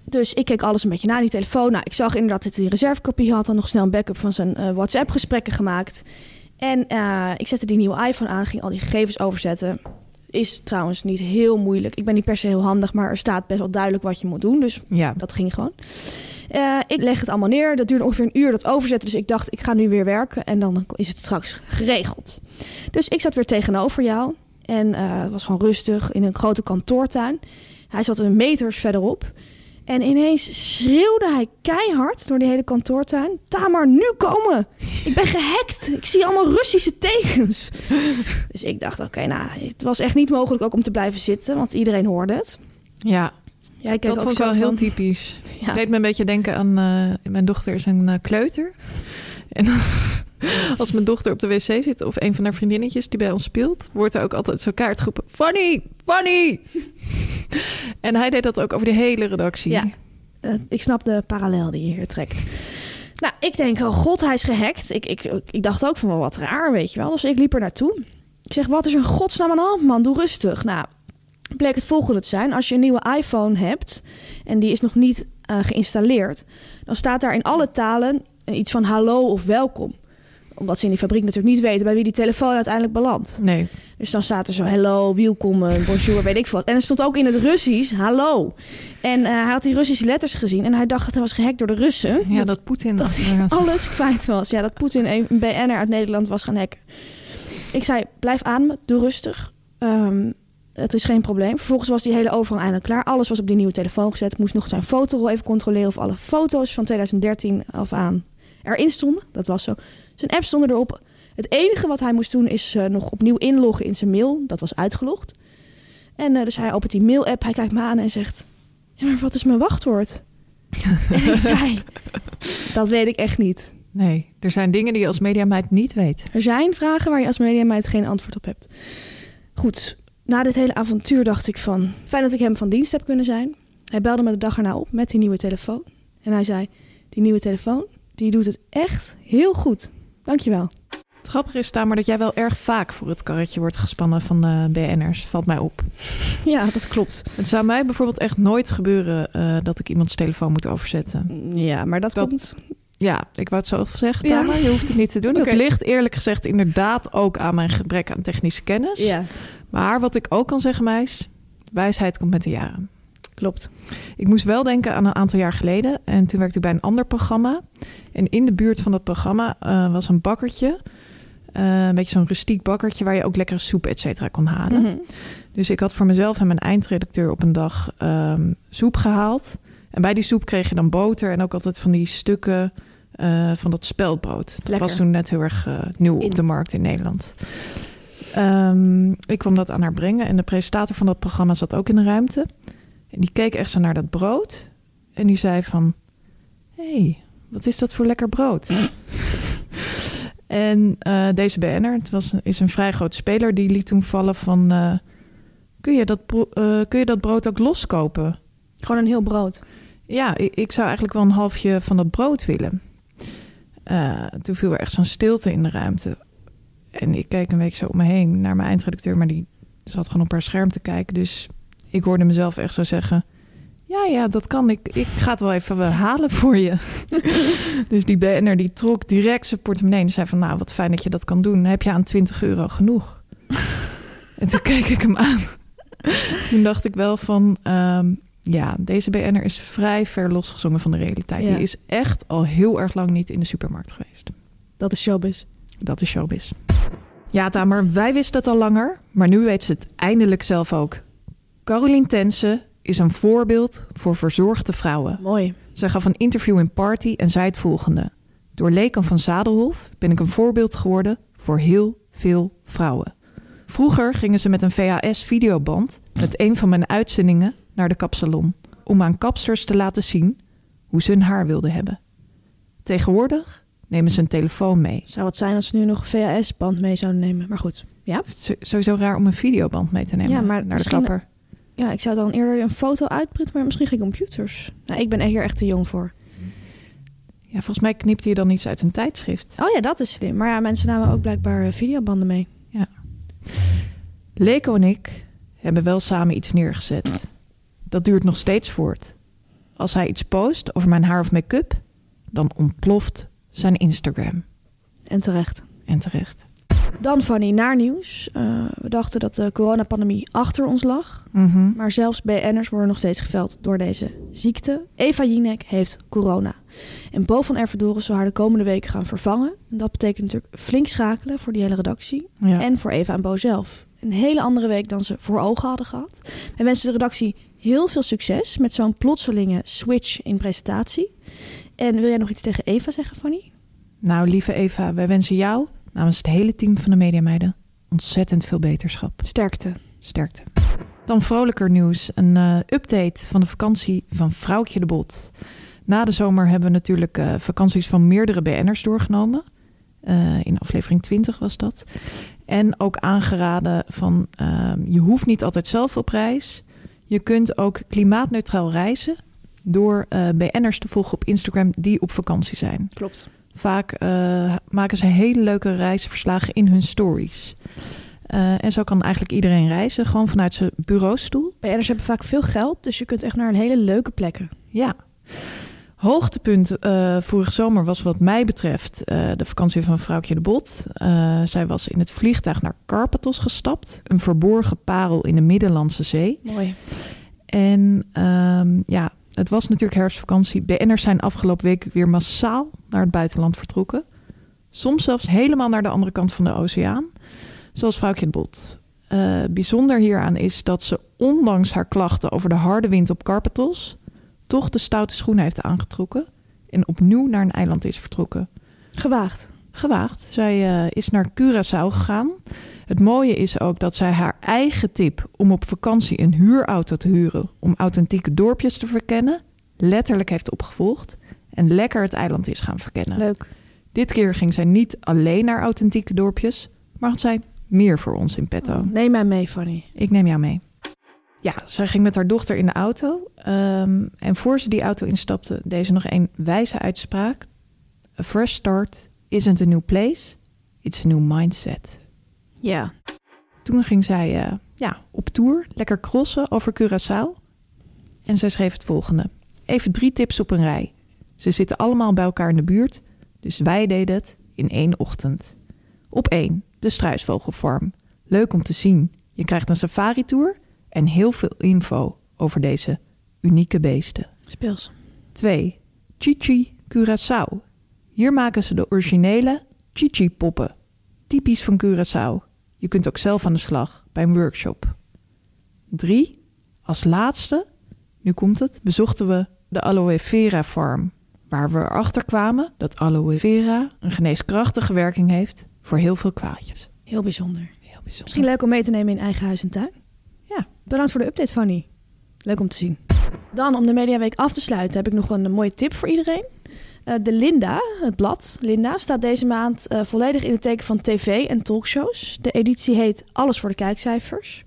dus ik keek alles een beetje na, die telefoon. Nou, ik zag inderdaad dat hij een reservekopie had. Dan nog snel een backup van zijn uh, WhatsApp-gesprekken gemaakt. En uh, ik zette die nieuwe iPhone aan, ging al die gegevens overzetten. Is trouwens niet heel moeilijk. Ik ben niet per se heel handig, maar er staat best wel duidelijk wat je moet doen. Dus Ja. dat ging gewoon. Uh, ik leg het allemaal neer. Dat duurde ongeveer een uur, dat overzetten. Dus ik dacht, ik ga nu weer werken en dan is het straks geregeld. Dus ik zat weer tegenover jou. En uh, het was gewoon rustig in een grote kantoortuin. Hij zat een meters verderop. En ineens schreeuwde hij keihard door die hele kantoortuin. Tamar, nu komen! Ik ben gehackt! Ik zie allemaal Russische tekens. Dus ik dacht, oké, okay, nou, het was echt niet mogelijk ook om te blijven zitten. Want iedereen hoorde het. Ja, Jij keek dat ook vond ik wel heel typisch. Ja. Het deed me een beetje denken aan... eh, mijn dochter is een eh, kleuter. En als mijn dochter op de wc zit... of een van haar vriendinnetjes die bij ons speelt... wordt er ook altijd zo kaart geroepen... Funny! Funny! en hij deed dat ook over de hele redactie. Ja. Eh, ik snap de parallel die je hier trekt. Nou, ik denk, oh god, hij is gehackt. Ik, ik, ik dacht ook van, wel wat raar, weet je wel. Dus ik liep er naartoe. Ik zeg, wat is in godsnaam aan hand, man? Doe rustig. Nou, bleek het volgende te zijn. Als je een nieuwe iPhone hebt en die is nog niet eh, geïnstalleerd... dan staat daar in alle talen eh, iets van hallo of welkom. Omdat ze in die fabriek natuurlijk niet weten bij wie die telefoon uiteindelijk belandt. Nee. Dus dan staat er zo, hello, welkom, eh, bonjour, weet ik veel wat. En er stond ook in het Russisch, hallo. En eh, hij had die Russische letters gezien en hij dacht dat hij was gehackt door de Russen. Ja, dat Poetin... dat hij alles kwijt was. Ja, dat Poetin een BN'er uit Nederland was gaan hacken. Ik zei, blijf ademen, doe rustig. Ehm, het is geen probleem. Vervolgens was die hele overgang eindelijk klaar. Alles was op die nieuwe telefoon gezet. Moest nog zijn fotorol even controleren of alle foto's van 2013 af aan erin stonden. Dat was zo. Zijn app stond erop. Het enige wat hij moest doen is eh, nog opnieuw inloggen in zijn mail. Dat was uitgelogd. En eh, dus hij opent die mail-app. Hij kijkt me aan en zegt... Ja, maar wat is mijn wachtwoord? en ik zei... Dat weet ik echt niet. Nee, er zijn dingen die je als mediameid niet weet. Er zijn vragen waar je als mediameid geen antwoord op hebt. Goed, na dit hele avontuur dacht ik van... Fijn dat ik hem van dienst heb kunnen zijn. Hij belde me de dag erna op met die nieuwe telefoon. En hij zei... Die nieuwe telefoon, die doet het echt heel goed. Dankjewel. Het grappige is, maar dat jij wel erg vaak voor het karretje wordt gespannen van de BN'ers. Valt mij op. Ja, dat klopt. Het zou mij bijvoorbeeld echt nooit gebeuren uh, dat ik iemands telefoon moet overzetten. Ja, maar dat, dat komt... Ja, ik wou het zo zeggen, Tama. Je hoeft het niet te doen. Okay. Dat ligt eerlijk gezegd inderdaad ook aan mijn gebrek aan technische kennis. Ja. Maar wat ik ook kan zeggen, meis, wijsheid komt met de jaren. Klopt. Ik moest wel denken aan een aantal jaar geleden. En toen werkte ik bij een ander programma. En in de buurt van dat programma uh, was een bakkertje. Uh, een beetje zo'n rustiek bakkertje waar je ook lekkere soep, et cetera, kon halen. Mhm. Dus ik had voor mezelf en mijn eindredacteur op een dag um, soep gehaald. En bij die soep kreeg je dan boter en ook altijd van die stukken uh, van dat speldbrood. Dat Lekker. was toen net heel erg uh, nieuw In. op de markt in Nederland. Um, ik kwam dat aan haar brengen en de presentator van dat programma zat ook in de ruimte. En die keek echt zo naar dat brood. En die zei van... Hé, hey, wat is dat voor lekker brood? en uh, deze BN'er, het was, is een vrij groot speler... die liet toen vallen van... Uh, kun, je dat, uh, kun je dat brood ook loskopen? Gewoon een heel brood? Ja, ik, ik zou eigenlijk wel een halfje van dat brood willen. Toen viel er echt zo'n stilte in de ruimte. En ik keek een week zo om me heen naar mijn eindredacteur... maar die zat gewoon op haar scherm te kijken. Dus ik hoorde mezelf echt zo zeggen... ja, ja, dat kan. Ik, ik ga het wel even halen voor je. dus die BN'er die trok direct zijn portemonnee... en zei van, nou, wat fijn dat je dat kan doen. Heb je aan 20 euro genoeg? en toen keek ik hem aan. toen dacht ik wel van... Um, ja, deze BN'er is vrij ver losgezongen van de realiteit. Ja. Die is echt al heel erg lang niet in de supermarkt geweest. Dat is showbiz. Dat is showbiz. Ja, Tamer, wij wisten het al langer, maar nu weet ze het eindelijk zelf ook. Caroline Tense is een voorbeeld voor verzorgde vrouwen. Mooi. Zij gaf een interview in Party en zei het volgende. Door Lekan van Zadelhof ben ik een voorbeeld geworden voor heel veel vrouwen. Vroeger gingen ze met een VHS-videoband met een van mijn uitzendingen naar de kapsalon... om aan kapsters te laten zien hoe ze hun haar wilden hebben. Tegenwoordig nemen ze een telefoon mee. Zou het zijn als ze nu nog een VHS-band mee zouden nemen? Maar goed, ja. Het is sowieso raar om een videoband mee te nemen Ja, maar naar de kapper. Ja, ik zou dan eerder een foto uitprinten, maar misschien geen computers. Nou, ik ben er hier echt te jong voor. Ja, volgens mij knipte je dan iets uit een tijdschrift. Oh ja, dat is slim. Maar ja, mensen namen ook blijkbaar eh, videobanden mee. Leko en ik hebben wel samen iets neergezet. Dat duurt nog steeds voort. Als hij iets post over mijn haar of make-up, dan ontploft zijn Instagram. En terecht. En terecht. Dan Fanny, naar nieuws. Eh, we dachten dat de coronapandemie achter ons lag. Mhm. Maar zelfs BN'ers worden nog steeds geveld door deze ziekte. Eva Jinek heeft corona. En Bo van Ervedoren zal haar de komende weken gaan vervangen. En dat betekent natuurlijk flink schakelen voor die hele redactie. Ja. En voor Eva en Bo zelf. Een hele andere week dan ze voor ogen hadden gehad. Wij wensen de redactie heel veel succes met zo'n plotselinge switch in presentatie. En wil jij nog iets tegen Eva zeggen, Fanny? Nou, lieve Eva, wij wensen jou namens het hele team van de Mediameiden ontzettend veel beterschap. Sterkte. Sterkte. Dan vrolijker nieuws. Een eh, update van de vakantie van Vrouwtje de Bot. Na de zomer hebben we natuurlijk eh, vakanties van meerdere BN'ers doorgenomen. Eh, in aflevering 20 was dat. En ook aangeraden van ehm, je hoeft niet altijd zelf op reis. Je kunt ook klimaatneutraal reizen door BN'ers te volgen op Instagram die op vakantie zijn. Klopt. Vaak eh, maken ze hele leuke reisverslagen in hun stories. Eh, en zo kan eigenlijk iedereen reizen, gewoon vanuit zijn bureaustoel. BN'ers hebben vaak veel geld, dus je kunt echt naar een hele leuke plekken. Ja. Hoogtepunt eh, vorige zomer was wat mij betreft de vakantie van vrouwtje de Bot. Zij was in het vliegtuig naar Karpathos gestapt. Een verborgen parel in de Middellandse Zee. Mooi. En ehm, ja, het was natuurlijk herfstvakantie. BN'ers zijn afgelopen week weer massaal naar het buitenland vertrokken. Soms zelfs helemaal naar de andere kant van de oceaan. Zoals vrouwtje Bot. Eh, bijzonder hieraan is dat ze ondanks haar klachten over de harde wind op Karpathos... toch de stoute schoenen heeft aangetrokken... en opnieuw naar een eiland is vertrokken. Gewaagd. Gewaagd. Zij eh, is naar Curaçao gegaan. Het mooie is ook dat zij haar eigen tip om op vakantie een huurauto te huren... om authentieke dorpjes te verkennen, letterlijk heeft opgevolgd... en lekker het eiland is gaan verkennen. Leuk. Dit keer ging zij niet alleen naar authentieke dorpjes... maar had zij meer voor ons in petto. Neem mij mee, Fanny. Ik neem jou mee. Ja, zij ging met haar dochter in de auto. ehm, en voor ze die auto instapte, deed ze nog een wijze uitspraak. A fresh start isn't a new place, it's a new mindset. Ja. Toen ging zij eh, ja, op tour, lekker crossen over Curaçao. En zij schreef het volgende. Even drie tips op een rij. Ze zitten allemaal bij elkaar in de buurt, dus wij deden het in één ochtend. Op één, de struisvogelfarm. Leuk om te zien. Je krijgt een safari-tour en heel veel info over deze unieke beesten. Speels. 2. Chichi Curaçao. Hier maken ze de originele Chichi-poppen. Typisch van Curaçao. Je kunt ook zelf aan de slag bij een workshop. 3. Als laatste, nu komt het, bezochten we de Aloe Vera Farm. Waar we erachter kwamen dat aloe vera een geneeskrachtige werking heeft voor heel veel kwaadjes. Heel bijzonder. Heel bijzonder. Misschien leuk om mee te nemen in eigen huis en tuin. Ja. Bedankt voor de update, Fanny. Leuk om te zien. Dan, om de Mediaweek af te sluiten, heb ik nog een mooie tip voor iedereen. Eh, de Linda, het blad Linda, staat deze maand eh, volledig in het teken van tv en talkshows. De editie heet Alles voor de kijkcijfers.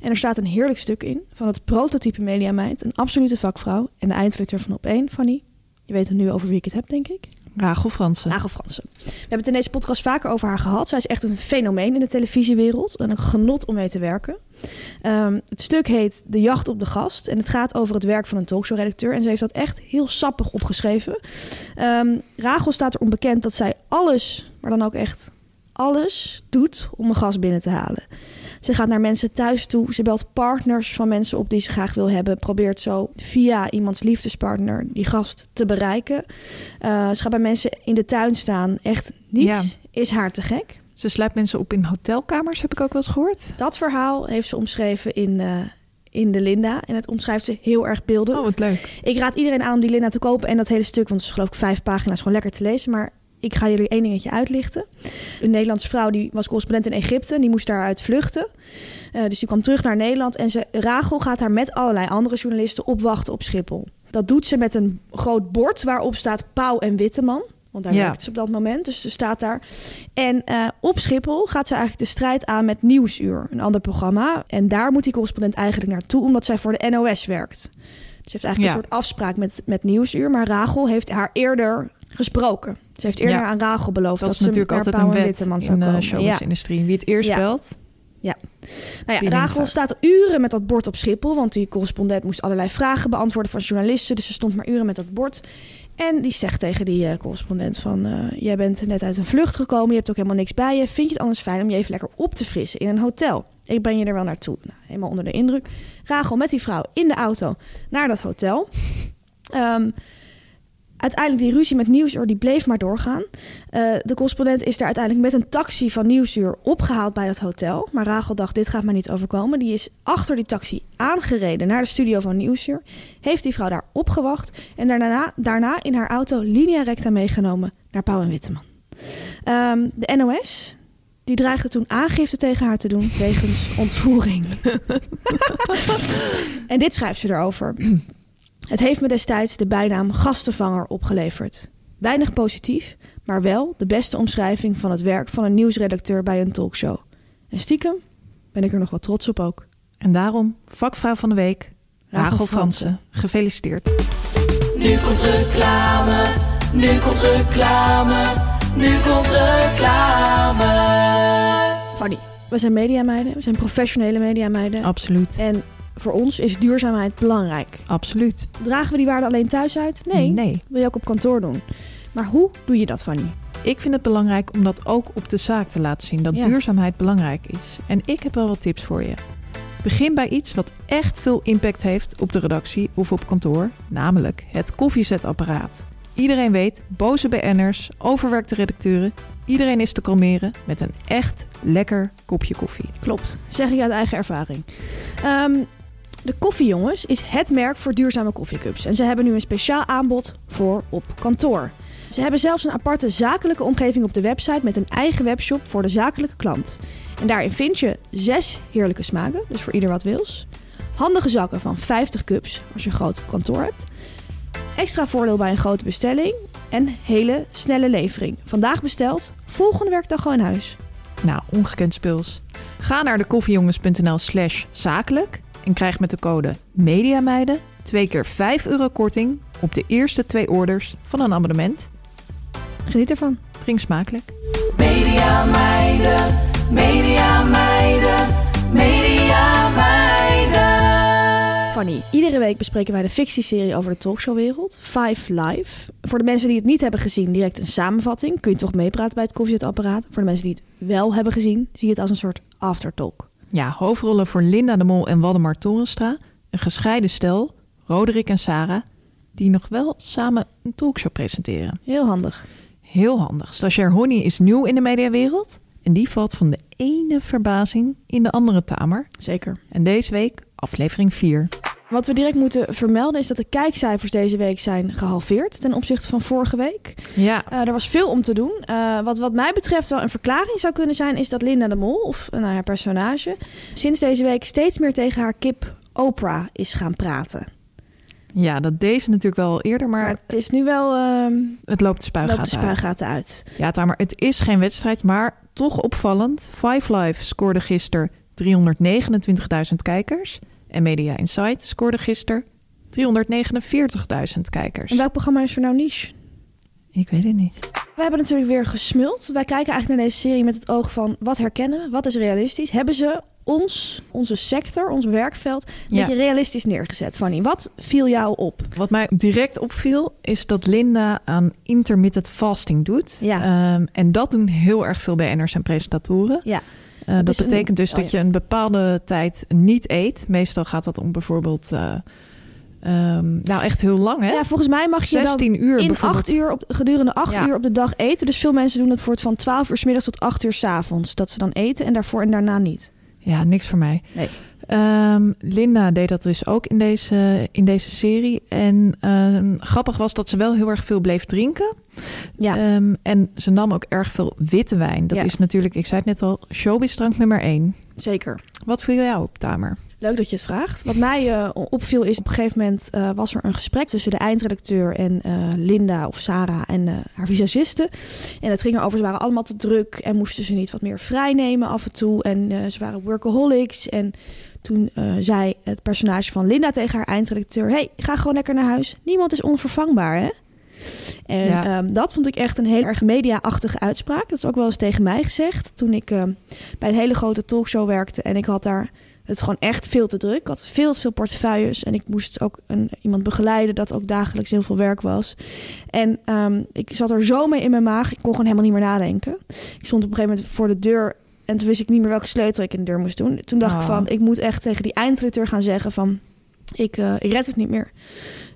En er staat een heerlijk stuk in van het prototype mediameid, een absolute vakvrouw en de eindredacteur van Op1, Fanny. Je weet nu over wie ik het heb, denk ik. Rachel Fransen. Rachel Fransen. We hebben het in deze podcast vaker over haar gehad. Zij is echt een fenomeen in de televisiewereld en een genot om mee te werken. Ehm, het stuk heet De Jacht op de Gast en het gaat over het werk van een talkshow-redacteur. En ze heeft dat echt heel sappig opgeschreven. Ehm Rachel staat er onbekend dat zij alles, maar dan ook echt alles doet om een gast binnen te halen. Ze gaat naar mensen thuis toe. Ze belt partners van mensen op die ze graag wil hebben. Probeert zo via iemands liefdespartner die gast te bereiken. Uh, ze gaat bij mensen in de tuin staan. Echt niets is haar te gek. Ze sluit mensen op in hotelkamers, heb ik ook wel eens gehoord. Dat verhaal heeft ze omschreven in, uh, in de Linda. En het omschrijft ze heel erg beeldend. Oh, wat leuk. Ik raad iedereen aan om die Linda te kopen en dat hele stuk, want het is geloof ik vijf pagina's, gewoon lekker te lezen. Maar ik ga jullie één dingetje uitlichten. Een Nederlandse vrouw die was correspondent in Egypte. En die moest daaruit vluchten. Uh, dus die kwam terug naar Nederland. En ze, Rachel gaat haar met allerlei andere journalisten opwachten op Schiphol. Dat doet ze met een groot bord waarop staat Pauw en Witteman. Want daar Ja. werkt ze op dat moment. Dus ze staat daar. En eh, op Schiphol gaat ze eigenlijk de strijd aan met Nieuwsuur. Een ander programma. En daar moet die correspondent eigenlijk naartoe. Omdat zij voor de NOS werkt. Dus ze heeft eigenlijk Ja. een soort afspraak met, met Nieuwsuur. Maar Rachel heeft haar eerder gesproken. Ze heeft eerder Ja. aan Rachel beloofd Dat dat, is natuurlijk ze naar altijd een wet in de komen. showbiz-industrie. Wie het eerst belt, Ja. Nou ja, Rachel staat uren met dat bord op Schiphol, want die correspondent moest allerlei vragen beantwoorden van journalisten, dus ze stond maar uren met dat bord. En die zegt tegen die eh, correspondent van, eh, jij bent net uit een vlucht gekomen, je hebt ook helemaal niks bij je. Vind je het anders fijn om je even lekker op te frissen in een hotel? Ik breng je er wel naartoe. Nou, helemaal onder de indruk. Rachel met die vrouw in de auto naar dat hotel. Ehm, uiteindelijk die ruzie met Nieuwsuur, die bleef maar doorgaan. Eh, de correspondent is daar uiteindelijk met een taxi van Nieuwsuur opgehaald bij dat hotel. Maar Rachel dacht, dit gaat me niet overkomen. Die is achter die taxi aangereden naar de studio van Nieuwsuur. Heeft die vrouw daar opgewacht. En daarna, daarna in haar auto linea recta meegenomen naar Pauw en Witteman. Ehm, de NOS, die dreigde toen aangifte tegen haar te doen wegens ontvoering. en dit schrijft ze erover. Het heeft me destijds de bijnaam gastenvanger opgeleverd. Weinig positief, maar wel de beste omschrijving van het werk van een nieuwsredacteur bij een talkshow. En stiekem ben ik er nog wat trots op ook. En daarom, vakvrouw van de week, Rachel Rachel Fransen. Fransen. Gefeliciteerd. Nu komt reclame, nu komt reclame, nu komt reclame. Fanny, we zijn mediameiden, we zijn professionele mediameiden. Absoluut. En voor ons is duurzaamheid belangrijk. Absoluut. Dragen we die waarde alleen thuis uit? Nee. Nee. wil je ook op kantoor doen. Maar hoe doe je dat, Fanny? Ik vind het belangrijk om dat ook op de zaak te laten zien. Dat Ja. duurzaamheid belangrijk is. En ik heb wel wat tips voor je. Begin bij iets wat echt veel impact heeft op de redactie of op kantoor. Namelijk het koffiezetapparaat. Iedereen weet, boze BN'ers, overwerkte redacteuren. Iedereen is te kalmeren met een echt lekker kopje koffie. Klopt, zeg ik uit eigen ervaring. Ehm, de Koffiejongens is het merk voor duurzame koffiecups. En ze hebben nu een speciaal aanbod voor op kantoor. Ze hebben zelfs een aparte zakelijke omgeving op de website met een eigen webshop voor de zakelijke klant. En daarin vind je zes heerlijke smaken, dus voor ieder wat wils. Handige zakken van 50 cups als je een groot kantoor hebt. Extra voordeel bij een grote bestelling. En hele snelle levering. Vandaag besteld, volgende werkdag gewoon in huis. Nou, ongekend speels. Ga naar de koffiejongens.nl slash zakelijk en krijg met de code MEDIAMEIDEN twee keer 5 euro korting op de eerste twee orders van een abonnement. Geniet ervan. Drink smakelijk. Media meiden, media meiden, media meiden. Fanny, iedere week bespreken wij de fictieserie over de talkshowwereld, Five Live. Voor de mensen die het niet hebben gezien, direct een samenvatting. Kun je toch meepraten bij het koffiezetapparaat. Voor de mensen die het wel hebben gezien, zie je het als een soort aftertalk. Ja, hoofdrollen voor Linda de Mol en Waldemar Torenstra. Een gescheiden stel, Roderick en Sarah, die nog wel samen een talkshow presenteren. Heel handig. Heel handig. Stagiair Honey is nieuw in de mediawereld en die valt van de ene verbazing in de andere tamer. Zeker. En deze week aflevering 4. Wat we direct moeten vermelden is dat de kijkcijfers deze week zijn gehalveerd ten opzichte van vorige week. Ja, Eh, er was veel om te doen. Eh, wat wat mij betreft wel een verklaring zou kunnen zijn, is dat Linda de Mol, of nou, haar personage, sinds deze week steeds meer tegen haar kip Oprah is gaan praten. ja, dat deze natuurlijk wel eerder, maar Maar het is nu wel ehm het loopt de loopt de spuigaten uit. spuigaten uit. Ja, Tamer, het is geen wedstrijd, maar toch opvallend. Five Live scoorde gisteren 329.000 kijkers. En Media Insight scoorde gisteren 349.000 kijkers. En welk programma is er nou niche? Ik weet het niet. We hebben natuurlijk weer gesmuld. Wij kijken eigenlijk naar deze serie met het oog van wat herkennen we, wat is realistisch. Hebben ze ons, onze sector, ons werkveld, een Ja. beetje realistisch neergezet? Fanny, wat viel jou op? Wat mij direct opviel, is dat Linda aan intermittent fasting doet. Ja. Ehm, en dat doen heel erg veel BN'ers en presentatoren. Ja. Eh, dat een- betekent dus oh, dat ja. je een bepaalde tijd niet eet. Meestal gaat dat om bijvoorbeeld... eh, ehm, nou, echt heel lang, hè? Ja, volgens mij mag je dan 16 uur in bijvoorbeeld. acht uur op, gedurende acht Ja. uur op de dag eten. Dus veel mensen doen het voor het van 12 uur s middags tot 8 uur s avonds. Dat ze dan eten en daarvoor en daarna niet. Ja, niks voor mij. Nee. Ehm, Linda deed dat dus ook in deze, in deze serie. En ehm, grappig was dat ze wel heel erg veel bleef drinken. Ja, Ehm, en ze nam ook erg veel witte wijn. Dat Ja. is natuurlijk, ik zei het net al, showbiz-drank nummer één. zeker. Wat viel jou op, Tamer? Leuk dat je het vraagt. Wat mij eh, opviel is op een gegeven moment eh, was er een gesprek tussen de eindredacteur en eh, Linda of Sarah en eh, haar visagiste. En het ging erover, ze waren allemaal te druk en moesten ze niet wat meer vrij nemen af en toe. En eh, ze waren workaholics. En toen eh, zei het personage van Linda tegen haar eindredacteur: hey, ga gewoon lekker naar huis. Niemand is onvervangbaar, hè? En Ja. ehm, dat vond ik echt een heel erg media-achtige uitspraak. Dat is ook wel eens tegen mij gezegd toen ik ehm, bij een hele grote talkshow werkte. En ik had daar het gewoon echt veel te druk. Ik had veel te veel portefeuilles en ik moest ook een, iemand begeleiden dat ook dagelijks heel veel werk was. En ehm, ik zat er zo mee in mijn maag, ik kon gewoon helemaal niet meer nadenken. Ik stond op een gegeven moment voor de deur en toen wist ik niet meer welke sleutel ik in de deur moest doen. Toen dacht ik Oh. van, ik moet echt tegen die eindredacteur gaan zeggen van, ik, eh, ik red het niet meer.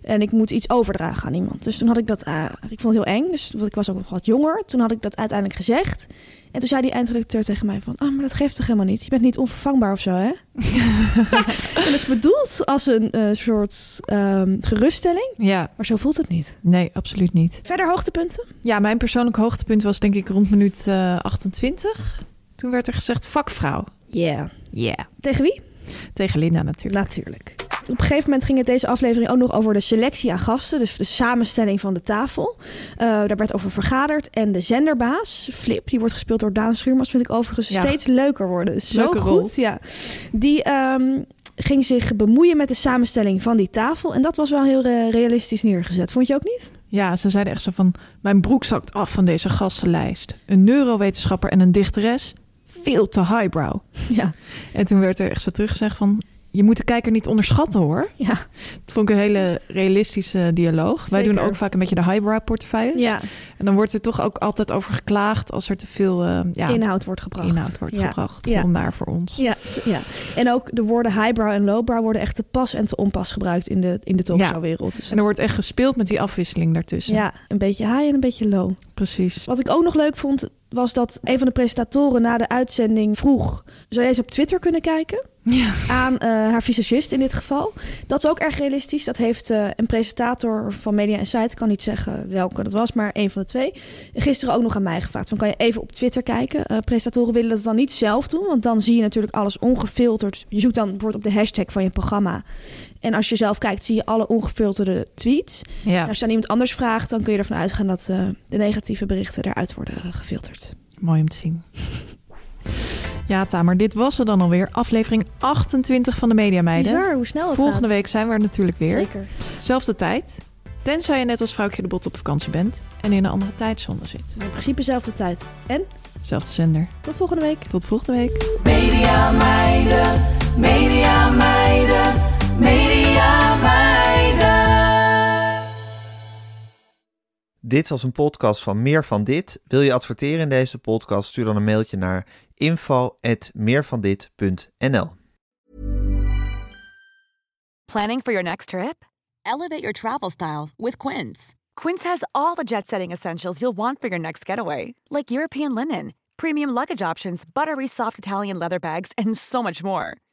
En ik moet iets overdragen aan iemand. Dus toen had ik dat, eh, ik vond het heel eng, dus want ik was ook nog wat jonger. Toen had ik dat uiteindelijk gezegd. En toen zei die eindredacteur tegen mij van... ah, maar dat geeft toch helemaal niet? Je bent niet onvervangbaar of zo, hè? en dat is bedoeld als een eh, soort ehm, geruststelling. Ja, Maar zo voelt het niet. nee, absoluut niet. Verder hoogtepunten? Ja, mijn persoonlijk hoogtepunt was denk ik rond minuut eh, 28. Toen werd er gezegd vakvrouw. Ja. Yeah. Tegen wie? Tegen Linda natuurlijk. Natuurlijk. Op een gegeven moment ging het deze aflevering ook nog over de selectie aan gasten. Dus de samenstelling van de tafel. Eh, daar werd over vergaderd. En de zenderbaas, Flip, die wordt gespeeld door Daan Schuurmans... vind ik overigens Ja. steeds leuker worden. Zo Leuke goed, rol. ja. Die ehm, ging zich bemoeien met de samenstelling van die tafel. En dat was wel heel realistisch neergezet. Vond je ook niet? Ja, ze zeiden echt zo van... Mijn broek zakt af van deze gastenlijst. Een neurowetenschapper en een dichteres. Veel te highbrow. Ja. En toen werd er echt zo teruggezegd van... je moet de kijker niet onderschatten hoor. Ja. Dat vond ik een hele realistische dialoog. Wij doen ook vaak een beetje de highbrow portefeuilles. Ja, En dan wordt er toch ook altijd over geklaagd als er te veel eh, ja, inhoud wordt gebracht. inhoud wordt Ja. gebracht. Ja. Vandaar voor ons. Ja, ja, en ook de woorden highbrow en lowbrow worden echt te pas en te onpas gebruikt in de, in de talkshowwereld. Dus En er wordt echt gespeeld met die afwisseling daartussen. ja, een beetje high en een beetje low. Precies. Wat ik ook nog leuk vond, was dat een van de presentatoren na de uitzending vroeg... zou jij eens op Twitter kunnen kijken? Ja. Aan eh, haar visagist in dit geval. Dat is ook erg realistisch. Dat heeft eh, een presentator van Media Insight, ik kan niet zeggen welke dat was, maar een van de twee. Gisteren ook nog aan mij gevraagd. Van kan je even op Twitter kijken? Eh, presentatoren willen dat dan niet zelf doen, want dan zie je natuurlijk alles ongefilterd. Je zoekt dan bijvoorbeeld op de hashtag van je programma. En als je zelf kijkt, zie je alle ongefilterde tweets. Ja. En als je aan iemand anders vraagt, dan kun je ervan uitgaan dat eh, de negatieve berichten eruit worden gefilterd. Mooi om te zien. Ja, Tamer, dit was er dan alweer. Aflevering 28 van de Media Meiden. Bizar hoe snel het Volgende gaat. week zijn we er natuurlijk weer. Zeker. Zelfde tijd. Tenzij je net als vrouwtje de bot op vakantie bent en in een andere tijdzone zit. In principe dezelfde tijd. En Zelfde zender. tot volgende week. Tot volgende week. Media meiden, media meiden, media meiden. Dit was een podcast van Meer van Dit. Wil je adverteren in deze podcast? Stuur dan een mailtje naar info@meervandit.nl. Planning for your next trip? Elevate your travel style with Quince. Quince has all the jet setting essentials you'll want for your next getaway, like European linen, premium luggage options, buttery soft Italian leather bags, and so much more.